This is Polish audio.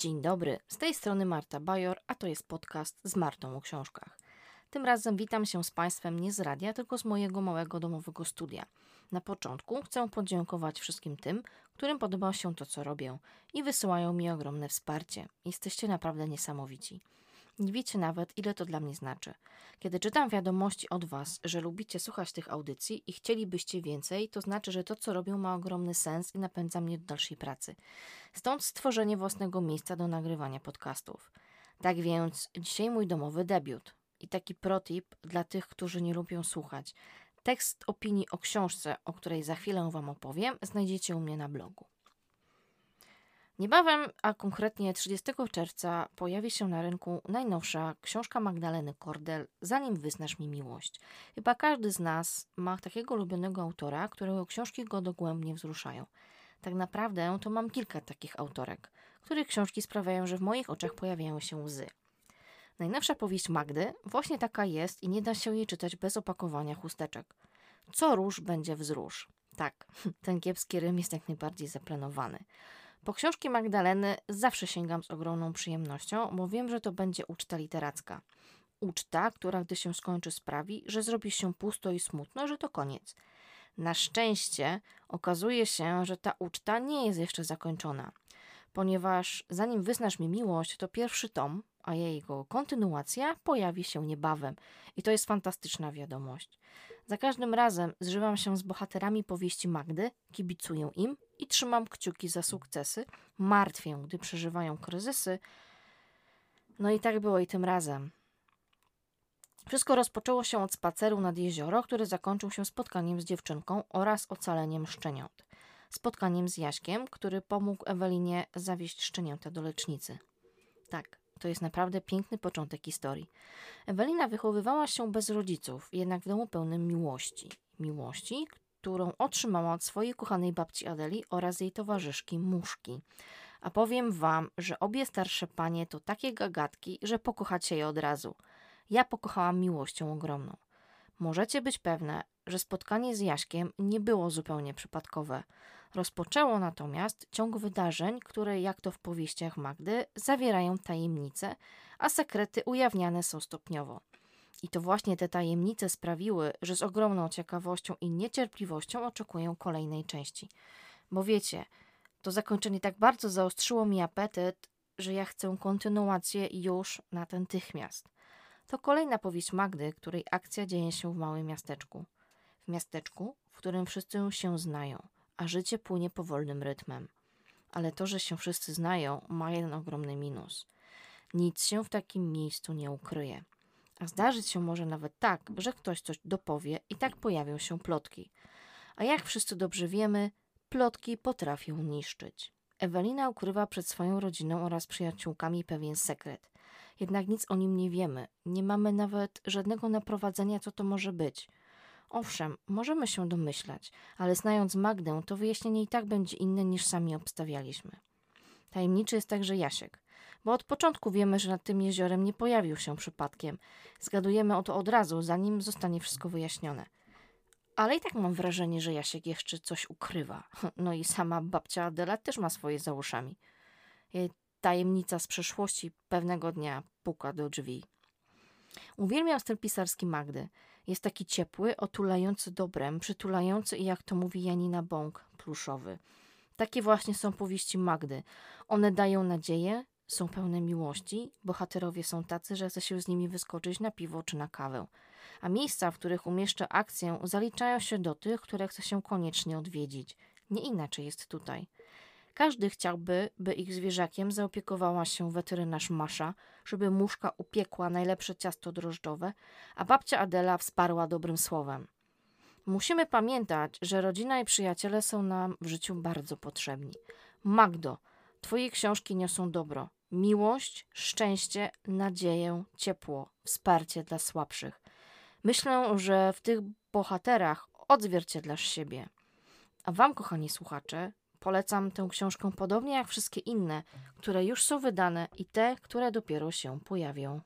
Dzień dobry, z tej strony Marta Bajor, a to jest podcast z Martą o książkach. Tym razem witam się z Państwem nie z radia, tylko z mojego małego domowego studia. Na początku chcę podziękować wszystkim tym, którym podoba się to, co robię i wysyłają mi ogromne wsparcie. Jesteście naprawdę niesamowici. Nie wiecie nawet, ile to dla mnie znaczy. Kiedy czytam wiadomości od Was, że lubicie słuchać tych audycji i chcielibyście więcej, to znaczy, że to, co robię, ma ogromny sens i napędza mnie do dalszej pracy. Stąd stworzenie własnego miejsca do nagrywania podcastów. Tak więc dzisiaj mój domowy debiut. I taki protip dla tych, którzy nie lubią słuchać. Tekst opinii o książce, o której za chwilę Wam opowiem, znajdziecie u mnie na blogu. Niebawem, a konkretnie 30 czerwca, pojawi się na rynku najnowsza książka Magdaleny Kordel Zanim wyznasz mi miłość. Chyba każdy z nas ma takiego ulubionego autora, którego książki go dogłębnie wzruszają. Tak naprawdę to mam kilka takich autorek, których książki sprawiają, że w moich oczach pojawiają się łzy. Najnowsza powieść Magdy właśnie taka jest i nie da się jej czytać bez opakowania chusteczek. Co róż będzie wzrusz. Tak, ten kiepski rym jest jak najbardziej zaplanowany. Po książki Magdaleny zawsze sięgam z ogromną przyjemnością, bo wiem, że to będzie uczta literacka. Uczta, która gdy się skończy sprawi, że zrobi się pusto i smutno, że to koniec. Na szczęście okazuje się, że ta uczta nie jest jeszcze zakończona, ponieważ zanim wyznasz mi miłość, to pierwszy tom, a jego kontynuacja pojawi się niebawem. I to jest fantastyczna wiadomość. Za każdym razem zżywam się z bohaterami powieści Magdy, kibicuję im i trzymam kciuki za sukcesy, martwię, gdy przeżywają kryzysy. No i tak było i tym razem. Wszystko rozpoczęło się od spaceru nad jezioro, który zakończył się spotkaniem z dziewczynką oraz ocaleniem szczeniąt. Spotkaniem z Jaśkiem, który pomógł Ewelinie zawieźć szczenięta do lecznicy. Tak, to jest naprawdę piękny początek historii. Ewelina wychowywała się bez rodziców, jednak w domu pełnym miłości. Miłości, którą otrzymała od swojej kochanej babci Adeli oraz jej towarzyszki Muszki. A powiem wam, że obie starsze panie to takie gagatki, że pokochacie je od razu. Ja pokochałam miłością ogromną. Możecie być pewne, że spotkanie z Jaśkiem nie było zupełnie przypadkowe. Rozpoczęło natomiast ciąg wydarzeń, które, jak to w powieściach Magdy, zawierają tajemnice, a sekrety ujawniane są stopniowo. I to właśnie te tajemnice sprawiły, że z ogromną ciekawością i niecierpliwością oczekuję kolejnej części. Bo wiecie, to zakończenie tak bardzo zaostrzyło mi apetyt, że ja chcę kontynuację już natychmiast. To kolejna powieść Magdy, której akcja dzieje się w małym miasteczku. W miasteczku, w którym wszyscy się znają, a życie płynie powolnym rytmem. Ale to, że się wszyscy znają, ma jeden ogromny minus. Nic się w takim miejscu nie ukryje. A zdarzyć się może nawet tak, że ktoś coś dopowie i tak pojawią się plotki. A jak wszyscy dobrze wiemy, plotki potrafią niszczyć. Ewelina ukrywa przed swoją rodziną oraz przyjaciółkami pewien sekret. Jednak nic o nim nie wiemy. Nie mamy nawet żadnego naprowadzenia, co to może być. Owszem, możemy się domyślać, ale znając Magdę, to wyjaśnienie i tak będzie inne niż sami obstawialiśmy. Tajemniczy jest także Jasiek, bo od początku wiemy, że nad tym jeziorem nie pojawił się przypadkiem. Zgadujemy o to od razu, zanim zostanie wszystko wyjaśnione. Ale i tak mam wrażenie, że Jasiek jeszcze coś ukrywa. No i sama babcia Adela też ma swoje za uszami. Tajemnica z przeszłości pewnego dnia puka do drzwi. Uwielbiam styl pisarski Magdy. Jest taki ciepły, otulający dobrem, przytulający i jak to mówi Janina Bąk, pluszowy. Takie właśnie są powieści Magdy. One dają nadzieję, są pełne miłości, bohaterowie są tacy, że chce się z nimi wyskoczyć na piwo czy na kawę. A miejsca, w których umieszczę akcję, zaliczają się do tych, które chce się koniecznie odwiedzić. Nie inaczej jest tutaj. Każdy chciałby, by ich zwierzakiem zaopiekowała się weterynarz Masza, żeby muszka upiekła najlepsze ciasto drożdżowe, a babcia Adela wsparła dobrym słowem. Musimy pamiętać, że rodzina i przyjaciele są nam w życiu bardzo potrzebni. Magdo, twoje książki niosą dobro, miłość, szczęście, nadzieję, ciepło, wsparcie dla słabszych. Myślę, że w tych bohaterach odzwierciedlasz siebie. A wam, kochani słuchacze, Polecam tę książkę podobnie jak wszystkie inne, które już są wydane i te, które dopiero się pojawią.